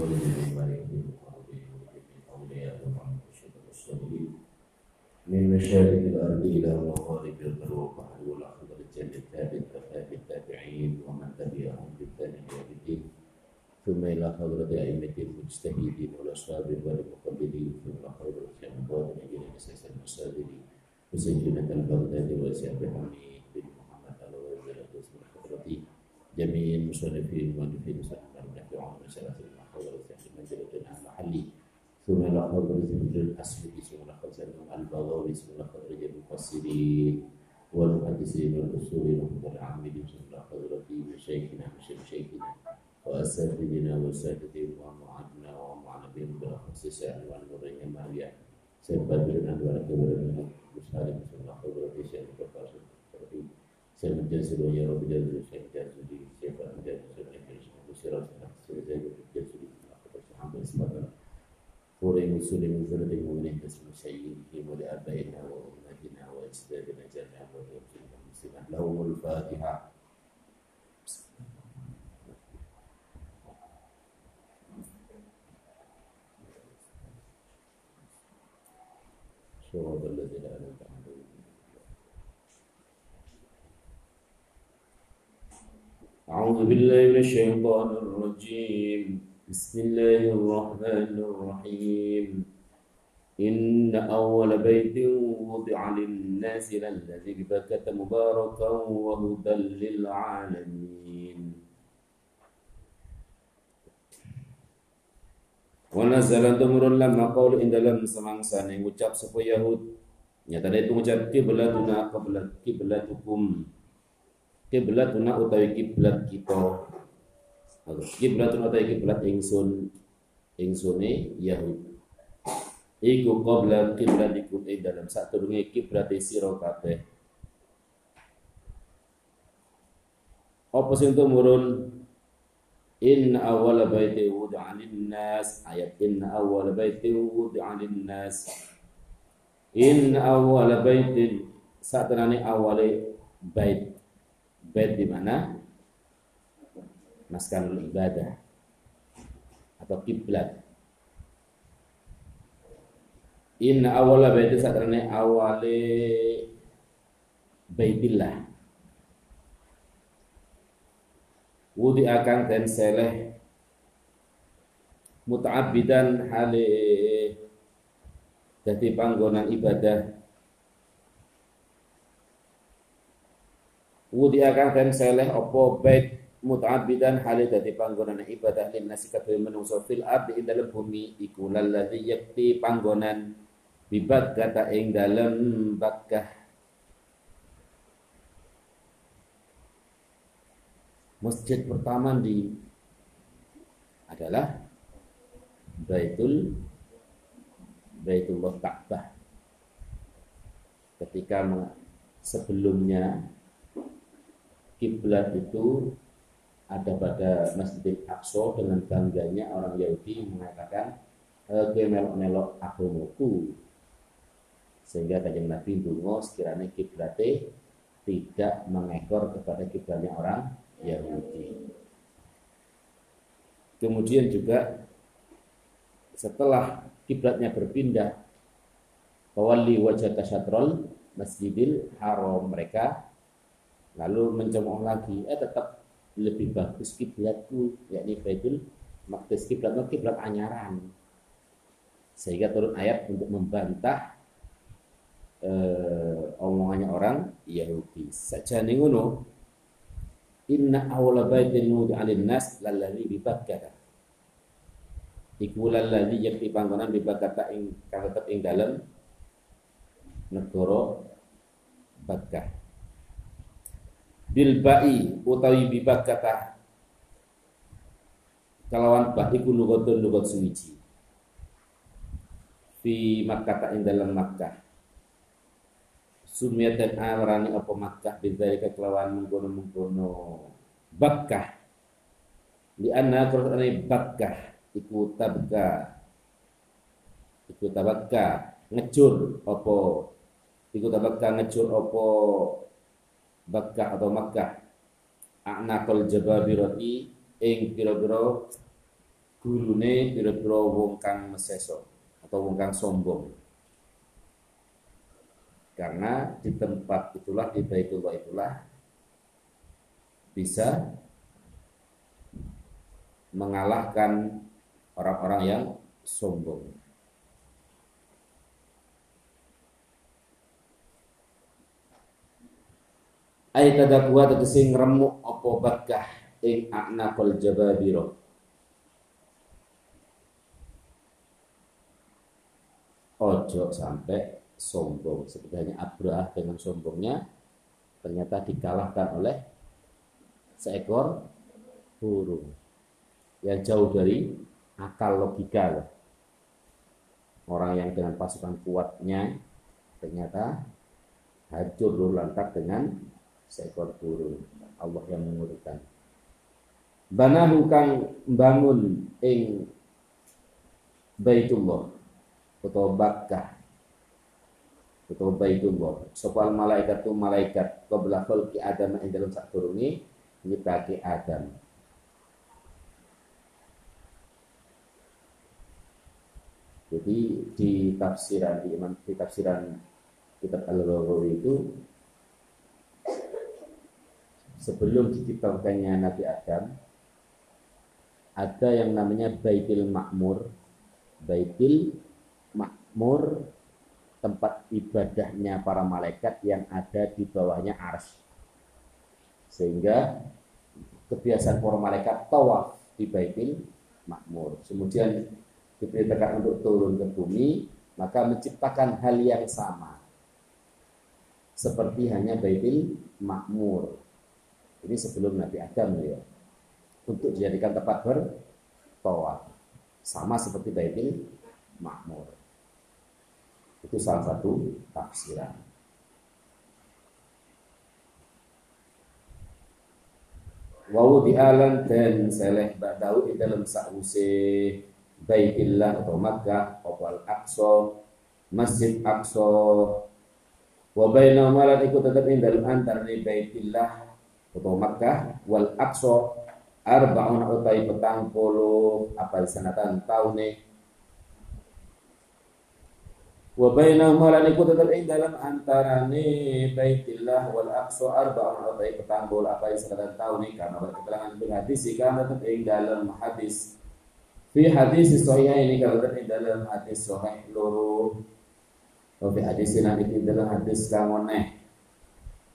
وللمباركين وقربهم أولياء وأنفسهم المسلمين من مشارق الأرض إلى مغارب البر والبحر والأخضر الجنة بالأفاق التابعين ومن تبعهم بالتابعين الدين ثم إلى حضرة أئمة المجتهدين والأصحاب والمقلدين ثم إلى حضرة الأنبار إلى أساس المصابرين وسيدنا البغدادي وأسيا بحميد بن محمد على وزير حضرتي جميع المصنفين والمؤلفين وسلم على النبي وعلى خبرت المجلد المحلي ثم لخبرت من الأسود ثم لخبرت البغاوي ثم لخبرت المفسرين والمحدثين والأصولين والعاملين ثم لخبرت مشايخنا مشايخنا وأساتذتنا وأساتذتهم ومعادنا ومعلمين بالأخص سعر والمرين معاوية سيد بدرنا ولكبرنا مسالم ثم لخبرت سيد البخاري سيد الجاسر ويا رب جاسر سيد الجاسر سيد الجاسر سيد الجاسر سيد الجاسر فوري مسلم وزرد المؤمنين باسم سيدهم ولآبائنا وأمهاتنا وأجدادنا جميعا والمسلمين لهم الفاتحة. صراط الذين أنعمت عليهم أعوذ بالله من الشيطان الرجيم. بسم الله الرحمن الرحيم إن أول بيت وضع للناس للذي ببكة مباركا وهدى للعالمين Wa nazala tumurun lamma qaul in dalam semangsa ni ngucap sapa Yahud nyata itu ngucap kiblatuna qiblat kiblatukum kiblatuna utawi kiblat kita kiblatuna utawi kiblat ingsun ingsune Yahud. Iku qabla kiblatikum ing dalam sadurunge kiblat sira kabeh. Apa sing tumurun In awal baiti wudi'a nas. Ayat in awal baiti wudi'a nas. In awal baitin. Saat ini awal bait. Bait di mana maskanul ibadah. Atau kiblat. In awal baiti saat ini awal baitillah. Wudi akan dan seleh muta'abbidan hale dadi panggonan ibadah. Wudi akan dan seleh opo bait muta'abbidan hale dadi panggonan ibadah lin nasi kabeh menungso fil ardi ing dalem bumi iku lalladzi yakti panggonan bibat kata ing dalem Bakkah masjid pertama di adalah Baitul Baitullah Ka'bah. Ketika sebelumnya kiblat itu ada pada Masjid Aqsa dengan bangganya orang Yahudi mengatakan ke melok-melok agamaku sehingga kajian Nabi dungo sekiranya kiblatnya tidak mengekor kepada kiblatnya orang Yahudi. Kemudian juga setelah kiblatnya berpindah Kawali wajah syatrol Masjidil Haram mereka lalu mencemooh lagi eh tetap lebih bagus kiblatku yakni Baitul Maqdis kiblatnya kiblat anyaran sehingga turun ayat untuk membantah eh, omongannya orang Yahudi saja ngono Inna awla baitin wudi'a nas lalladzi bi Bakkah. Iku lalladzi yakti panggonan bi ing tetep ing dalem negara Bakkah. Bil ba'i utawi bi Bakkah kalawan ba iku lugatun lugat suwiji. Fi Makkah ing dalem Makkah. Sumiyat dan amarani apa Makkah bidzalika kelawan mengkono-mengkono. Bakkah. Di anna Qur'ane Bakkah. Iku tabka. Iku tabakka. Ngejur apa? Iku tabakka ngejur apa Bakkah atau Makkah anakul jababirati ing pira-pira gurune pira-pira wong kang meseso atau wong kang sombong. Karena di tempat itulah di Baitullah itulah bisa mengalahkan orang-orang yang sombong. Ayat tadakwa tegese ngremuk apa bakah ing a'naqal jababiro? Ojo sampai sombong. Seperti hanya Abrah dengan sombongnya ternyata dikalahkan oleh seekor burung. Yang jauh dari akal logika orang yang dengan pasukan kuatnya ternyata hancur lantak dengan seekor burung. Allah yang mengurutkan banahu kang bangun ing Baitullah utawa Bakkah. Utawa Baitullah. Sopal malaikat tu malaikat? Qabla khalqi Adam ing dalam sadurunge nyiptake Adam. Jadi di tafsiran di, di tafsiran kitab Al-Ghawawi itu sebelum diciptakannya Nabi Adam ada yang namanya Baitul Makmur. Baitul makmur tempat ibadahnya para malaikat yang ada di bawahnya ars sehingga kebiasaan para malaikat tawaf di baitil makmur kemudian diperintahkan untuk turun ke bumi maka menciptakan hal yang sama. Seperti hanya baitil makmur ini sebelum Nabi Adam ya. Untuk dijadikan tempat bertawaf sama seperti baitil makmur itu salah satu tafsiran. Wawu alam dan seleh ba'dahu di dalam sa'use Baitillah atau Makkah atau Al-Aqsa Masjid Aqsa. Wa baina malan ikut tetap ing dalam antar ni Baitillah atau Makkah wal Aqsa arba'un utai petang puluh. Apa sanatan taune wa bainahuma lan iku tetep ing dalam antarane Baitillah wal Aqsa arba'un wa baik petambul apa tahu nih karena berketerangan bil hadis kan tetep ing dalam hadis. Fi hadis sahih ini kalau tetep ing dalam hadis sahih loro. Wa fi hadis ini dalam hadis kamone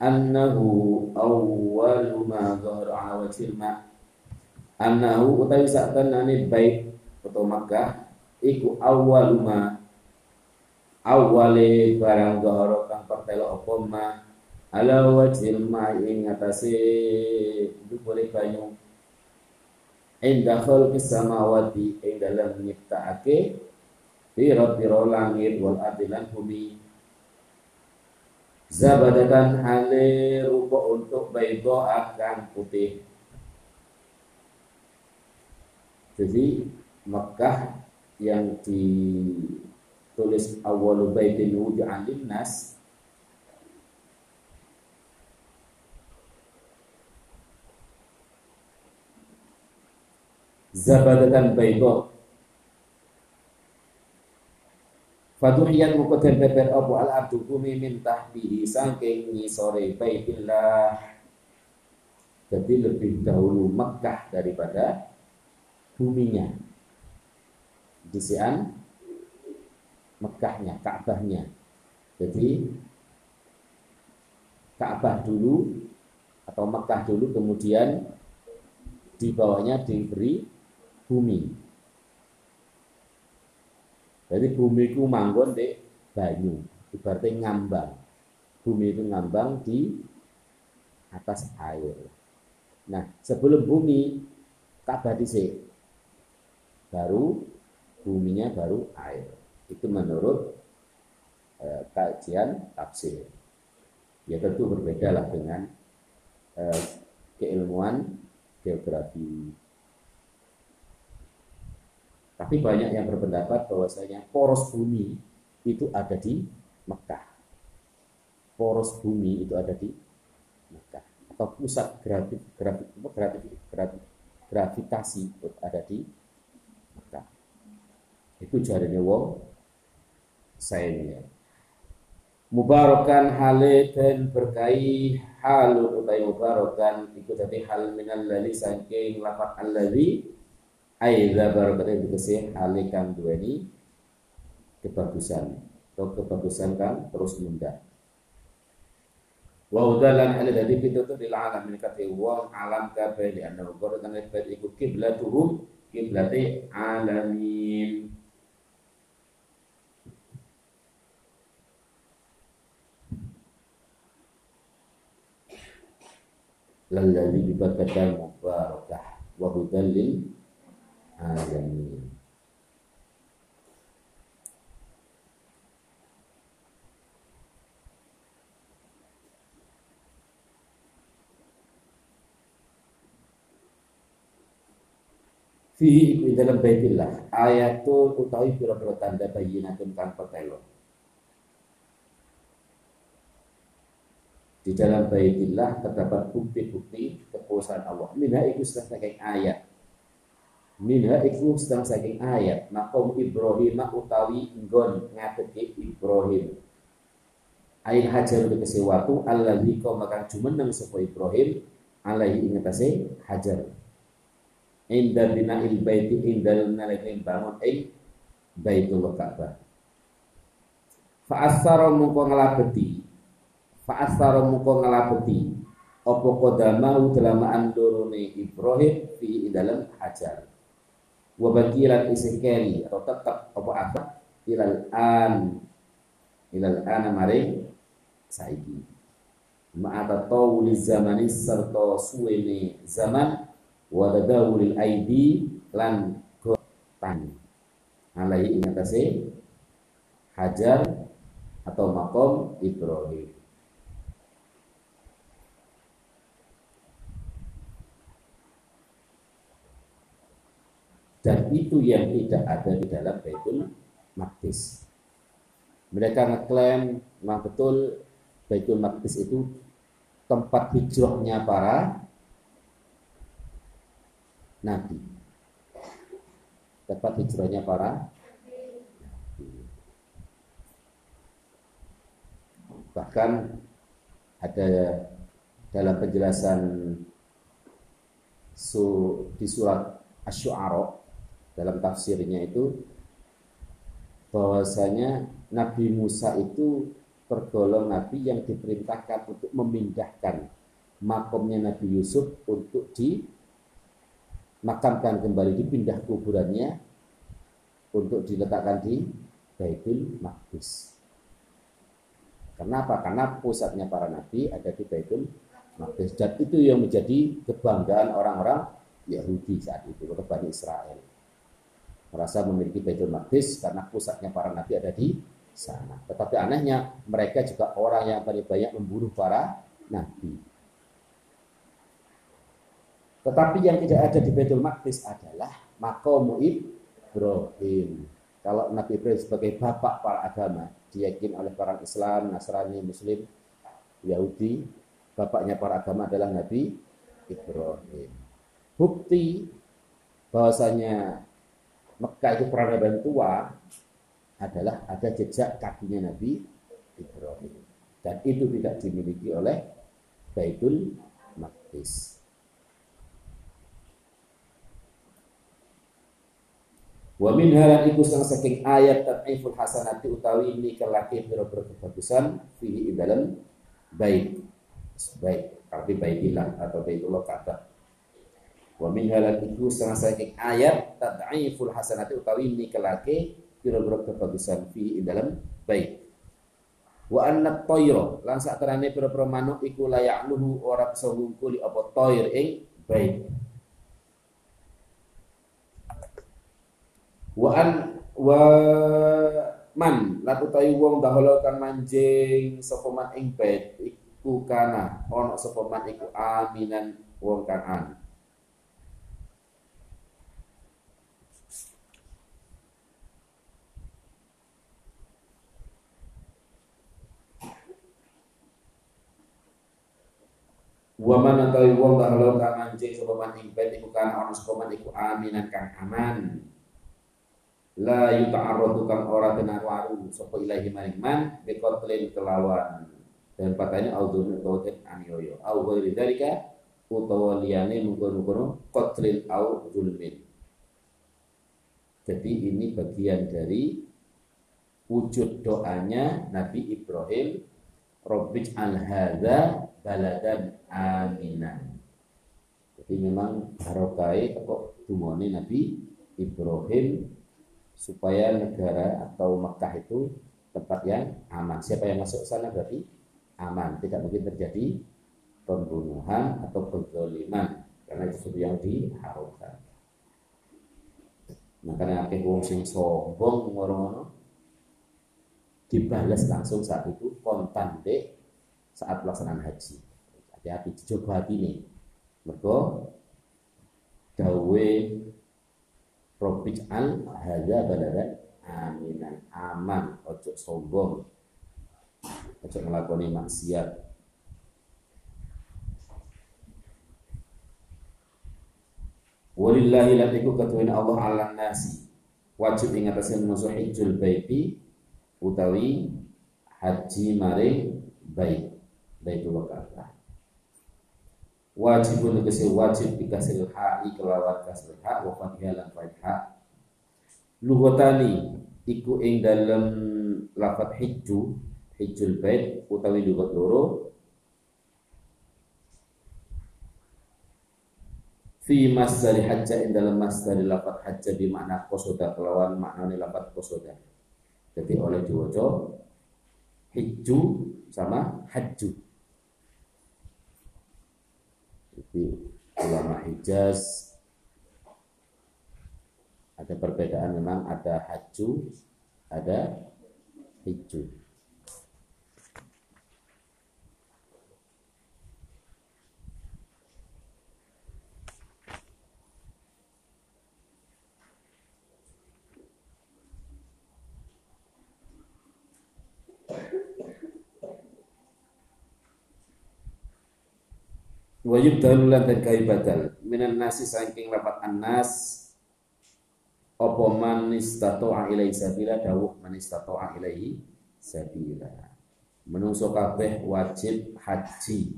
annahu awwalu ma dhahara ala wajhil ma annahu utawi sak bait atau Makkah iku awwalu ma awale barang dhahara kang pertelo apa ma ala wajil ma ing atase dupure banyu inda khalqis samawati ing dalam nyiptaake pira-pira langit wal ardi lan bumi zabadatan hale rupa untuk baido akan putih. Jadi Mekah yang di tulis awalu baitin wudi'an linnas zabadatan baydo Faduhiyan mukodan beber abu al abdu bumi min tahbihi sangking sore baitillah Jadi lebih dahulu Mekah daripada buminya Disian Mekahnya, Ka'bahnya. Jadi Ka'bah dulu atau Mekah dulu kemudian di bawahnya diberi bumi. Jadi bumi itu manggon di banyu, ibaratnya ngambang. Bumi itu ngambang di atas air. Nah, sebelum bumi Ka'bah disik, baru buminya baru air. Itu menurut eh, kajian tafsir. Ya tentu berbeda lah dengan eh, keilmuan geografi. Tapi banyak yang berpendapat bahwasanya poros bumi itu ada di Mekah. Poros bumi itu ada di Mekah. Atau pusat gravit, gravit, gravit, gravit, gravitasi ada di Iku jarine wong saene. Mubarakan hale dan berkahi halun utai mubarakan iku dadi hal minal ladzi saking lafat alladzi aidza barakat itu kesih hale kang duweni kebagusan atau kebagusan kan terus mendak. Wa udalan ala dadi pitutur lil alamin kate wong alam kabeh di anna qara kang iku kiblatuhum kiblate alamin. lalladzi bibarakan mubarakah wa Fi dalam baitillah ayatul utawi pira-pira tanda bayinatun kang petelo Di dalam baitillah terdapat bukti-bukti kekuasaan Allah. Minha iku saking ayat. Minha iku sedang saking ayat. Makom Ibrahim utawi nggon ngadeki Ibrahim. Ain hajar tegese watu alladzi kau makan jumeneng sapa Ibrahim alaihi ingatase hajar. Inda bina'il baiti indal nalika bangun ing Baitullah Ka'bah. Fa asara mungko nglabeti fa asara muka ngelabeti apa kodama udalamaan dorone Ibrahim fi dalam hajar wa bakiran isikeli atau tetap apa apa? Ilal an. Ilal an mare saiki. Ma'ata tawli zamani serta suwene zaman wa tadawulil aidi lan gotan alai ingatase hajar atau makom Ibrahim dan itu yang tidak ada di dalam Baitul Maqdis. Mereka ngeklaim memang betul Baitul Maqdis itu tempat hijrahnya para nabi. Tempat hijrahnya para bahkan ada dalam penjelasan su, di surat Asy-Syu'ara dalam tafsirnya itu bahwasanya Nabi Musa itu tergolong nabi yang diperintahkan untuk memindahkan makomnya Nabi Yusuf untuk dimakamkan kembali dipindah kuburannya untuk diletakkan di Baitul Maqdis. Kenapa? Karena pusatnya para nabi ada di Baitul Maqdis dan itu yang menjadi kebanggaan orang-orang Yahudi saat itu, Bani Israel merasa memiliki Baitul Maqdis karena pusatnya para nabi ada di sana. Tetapi anehnya mereka juga orang yang paling banyak membunuh para nabi. Tetapi yang tidak ada di Baitul Maqdis adalah makom Ibrahim. Kalau Nabi Ibrahim sebagai bapak para agama, diyakini oleh para Islam, Nasrani, Muslim, Yahudi, bapaknya para agama adalah Nabi Ibrahim. Bukti bahwasanya Mekah itu peradaban tua? Adalah ada jejak kakinya Nabi Ibrahim. Dan itu tidak dimiliki oleh Baitul Maqdis. Wa min halan iku sang saking ayat tad'iful hasanati utawi ini kelaki pira-pira kebagusan fihi dalam baik baik arti baitillah atau baitullah kata Wa min halal iku setengah saking ayat tad'iful hasanati utawi nikelake pira-pira kebagusan fi dalam baik. Wa anna tayra lan saterane pira-pira manuk iku layak luhu ora bisa ngungkuli apa tayr ing baik. Wa an wa man lan utawi wong daholo kang manjing sapa man ing bait iku kana ana sapa man iku aminan wong kang an Wa man utawi wong kalau kang anjing sapa man ing bait iku kan ana sapa man iku aminan kang aman. la yuta'arradu kang ora kena waru sapa ilahi maring man biqatlin kelawan. Dan patahnya audun utawatin aniyoyo au ghairi dzalika utawa liyane mungkon-mungkon qatlin au zulmin. Jadi ini bagian dari wujud doanya Nabi Ibrahim Robbij al hadza baladan aminan jadi memang barokai kok dumone Nabi Ibrahim supaya negara atau Mekah itu tempat yang aman. Siapa yang masuk sana berarti aman, tidak mungkin terjadi pembunuhan atau kezaliman karena itu sesuatu yang diharamkan. Makanya akeh wong sing sombong ngono dibalas langsung saat itu kontan deh saat pelaksanaan haji. Hati-hati dicoba hati nih. Mergo dawe Robij al hadza badara aminan aman ojo sombong ojo ngelakoni maksiat Walillahi latiku ketuin Allah ala nasi wajib ingatasin musuh hijul baiti utawi haji maring bait baitul Ka'bah. Wajibun tegese wajib dikasih ha'i kelawan kasih ha wa fathiyah lan fathah lugatani iku ing dalem lafat hijju hijjul bait utawi lugat loro. Fi masdari hajja ing dalam masdari lafat hajja di makna kosoda kelawan maknane lafat kosoda jadi oleh diwaca hijju sama hajju. Di ulama Hijaz ada perbedaan memang ada haju ada wajib dalulan dan kai badal. Minan nasi saking lapat annas opo man istata'a ilaihi sabila dawuh man istata'a ilaihi sabila. Menungso kabeh wajib haji.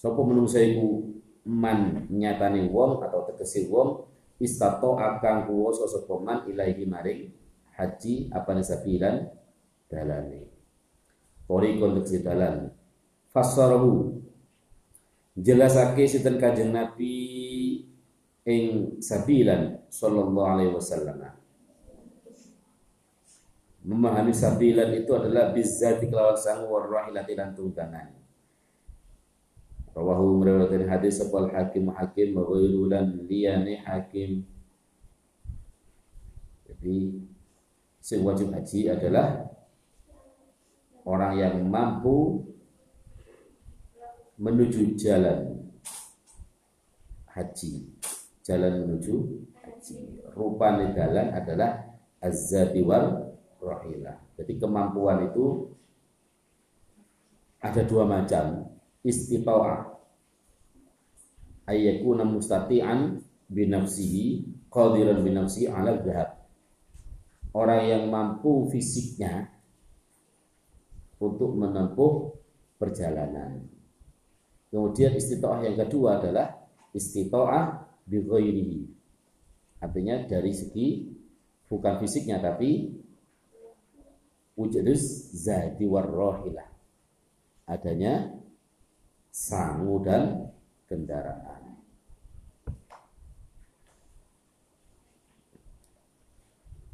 Sapa menungso iku? Man nyatane wong atau tegese wong istato akan kuwasa sapa man ilaihi maring haji apa sabilan? Dalane. Torikon tegese dalan. Fasarahu jelasake sinten Kanjeng Nabi ing sabilan sallallahu alaihi wasallam. Memahami sabilan itu adalah bizzati kelawan sang warahilati lan tunggangan. Rawahu meriwayatkan hadis sepal hakim hakim wa ghairulan liyane hakim. Jadi sing wajib haji adalah orang yang mampu menuju jalan haji. Jalan menuju haji. Rupa jalan adalah azzati wal rahilah jadi kemampuan itu ada dua macam. Istita'ah ayyakuna mustati'an binafsihi qadiran binafsihi ala dhahab orang yang mampu fisiknya untuk menempuh perjalanan Kemudian istitoah yang kedua adalah istitoah bi Artinya dari segi bukan fisiknya tapi wujudus zati warrohilah. Adanya sangu dan kendaraan.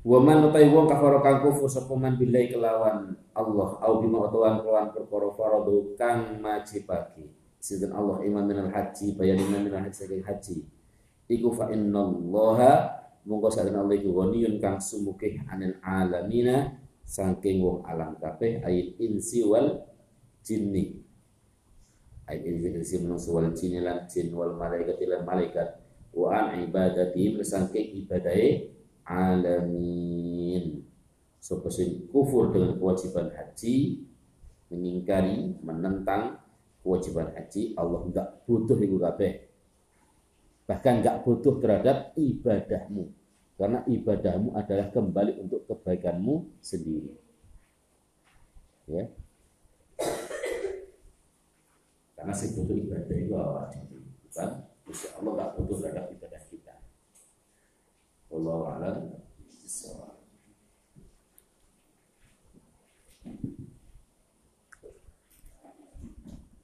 Wa man utai wong kafara kang kufur sapa man billahi kelawan Allah au bima utawan kelawan perkara faradu kang majibake Sinten Allah iman minal haji bayan iman minal haji saking haji. Iku fa innallaha monggo sadana Allah iku ghaniyun kang sumukih anil alamina saking wong alam kabeh ayat insi wal jinni. Ayat insi menungso wal jinni lan jin wal malaikat lan malaikat wa an ibadatihim saking ibadahe alamin. Sopo sing kufur dengan kewajiban haji, mengingkari, menentang kewajiban haji Allah enggak butuh ibu kabeh bahkan enggak butuh terhadap ibadahmu Karena ibadahmu adalah kembali untuk kebaikanmu sendiri. Ya. Karena butuh ibadah itu awal bukan Insya Allah tak butuh terhadap ibadah kita. Allah